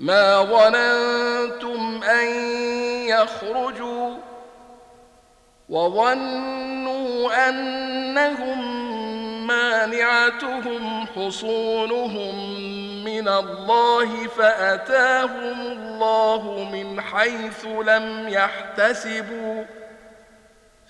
ما ظننتم أن يخرجوا وظنوا أنهم مانعتهم حصونهم من الله فأتاهم الله من حيث لم يحتسبوا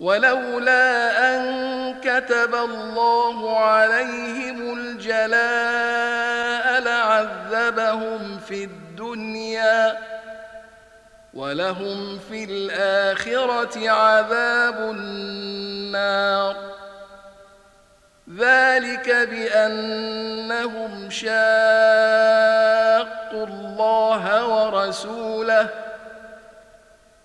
ولولا أن كتب الله عليهم الجلاء لعذبهم في الدنيا ولهم في الآخرة عذاب النار. ذلك بأنهم شاقوا الله ورسوله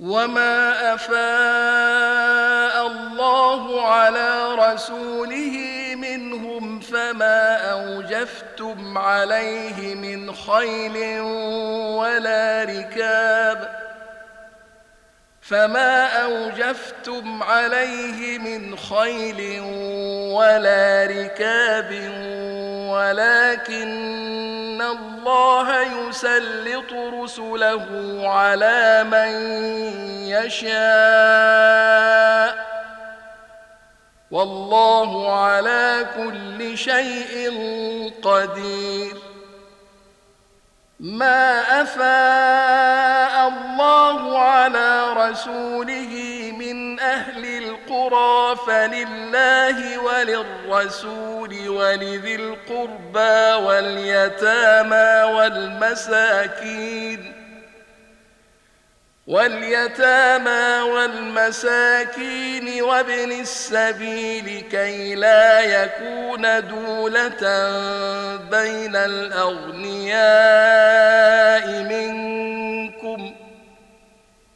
وما افاء الله على رسوله منهم فما اوجفتم عليه من خيل ولا ركاب فما اوجفتم عليه من خيل ولا ركاب ولكن الله يسلط رسله على من يشاء. والله على كل شيء قدير. ما أفاء الله على رسوله القرى فلله وللرسول ولذي القربى واليتامى والمساكين واليتامى والمساكين وابن السبيل كي لا يكون دولة بين الأغنياء منكم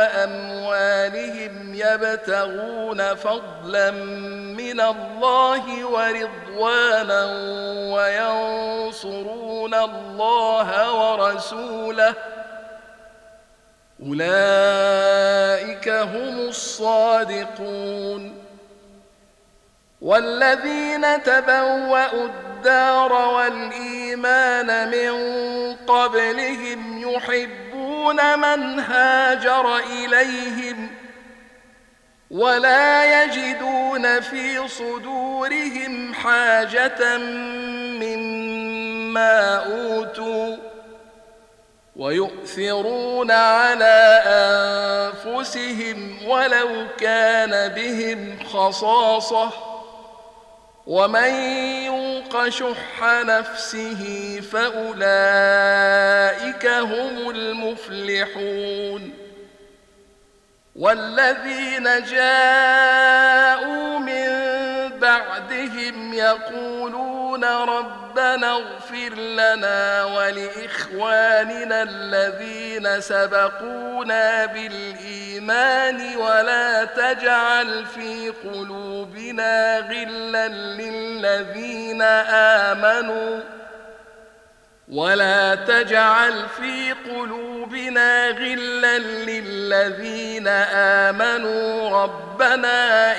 وأموالهم يبتغون فضلا من الله ورضوانا وينصرون الله ورسوله. أولئك هم الصادقون. والذين تبوأوا الدار والإيمان من قبلهم يحبون من هاجر إليهم ولا يجدون في صدورهم حاجة مما أوتوا ويؤثرون على أنفسهم ولو كان بهم خصاصة ومن يوق شح نفسه فأولئك هم المفلحون والذين جاءوا من بعد ربهم يقولون ربنا اغفر لنا ولإخواننا الذين سبقونا بالإيمان ولا تجعل في قلوبنا غلا للذين آمنوا ولا تجعل في قلوبنا غلا للذين آمنوا ربنا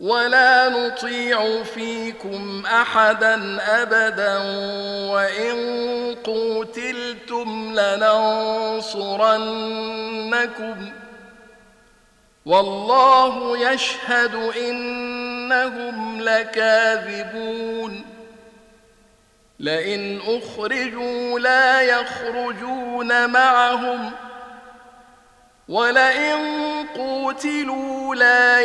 ولا نطيع فيكم احدا ابدا وان قوتلتم لننصرنكم والله يشهد انهم لكاذبون لئن اخرجوا لا يخرجون معهم ولئن قوتلوا لا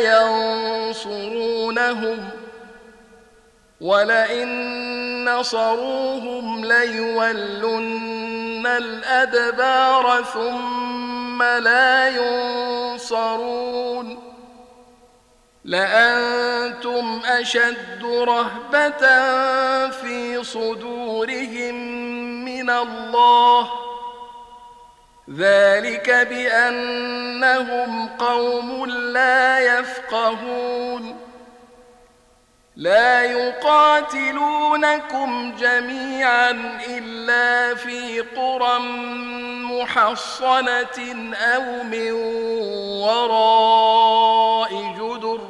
ينصرونهم ولئن نصروهم ليولن الأدبار ثم لا ينصرون لأنتم أشد رهبة في صدورهم من الله ۖ ذلك بأنهم قوم لا يفقهون. لا يقاتلونكم جميعا إلا في قرى محصنة أو من وراء جدر.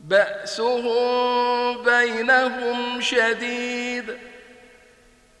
بأسهم بينهم شديد.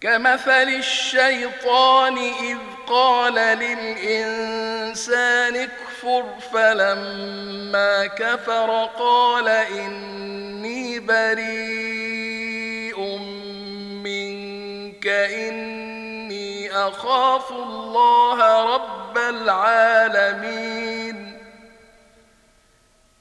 كمثل الشيطان إذ قال للإنسان اكفر فلما كفر قال إني بريء منك إني أخاف الله رب العالمين.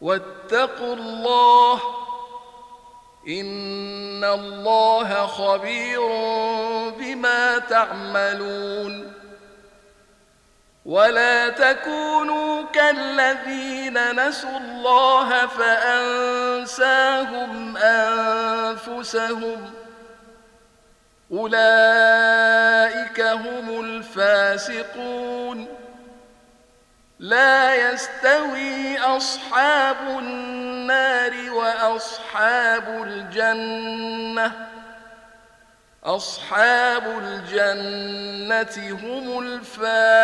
واتقوا الله إن الله خبير بما تعملون ولا تكونوا كالذين نسوا الله فأنساهم أنفسهم أولئك هم الفاسقون لا يستوي أصحاب النار وأصحاب الجنة. أصحاب الجنة هم الفائزون.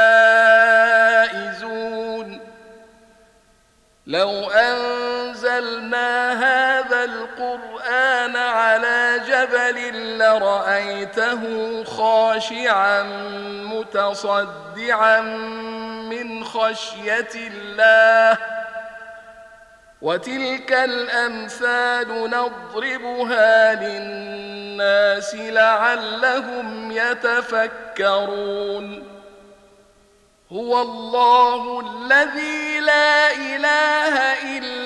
لو أنزلنا هذا القرآن على جبل لرأيته خاشعا متصدعا من خشية الله. وتلك الأمثال نضربها للناس لعلهم يتفكرون. هو الله الذي لا إله إلا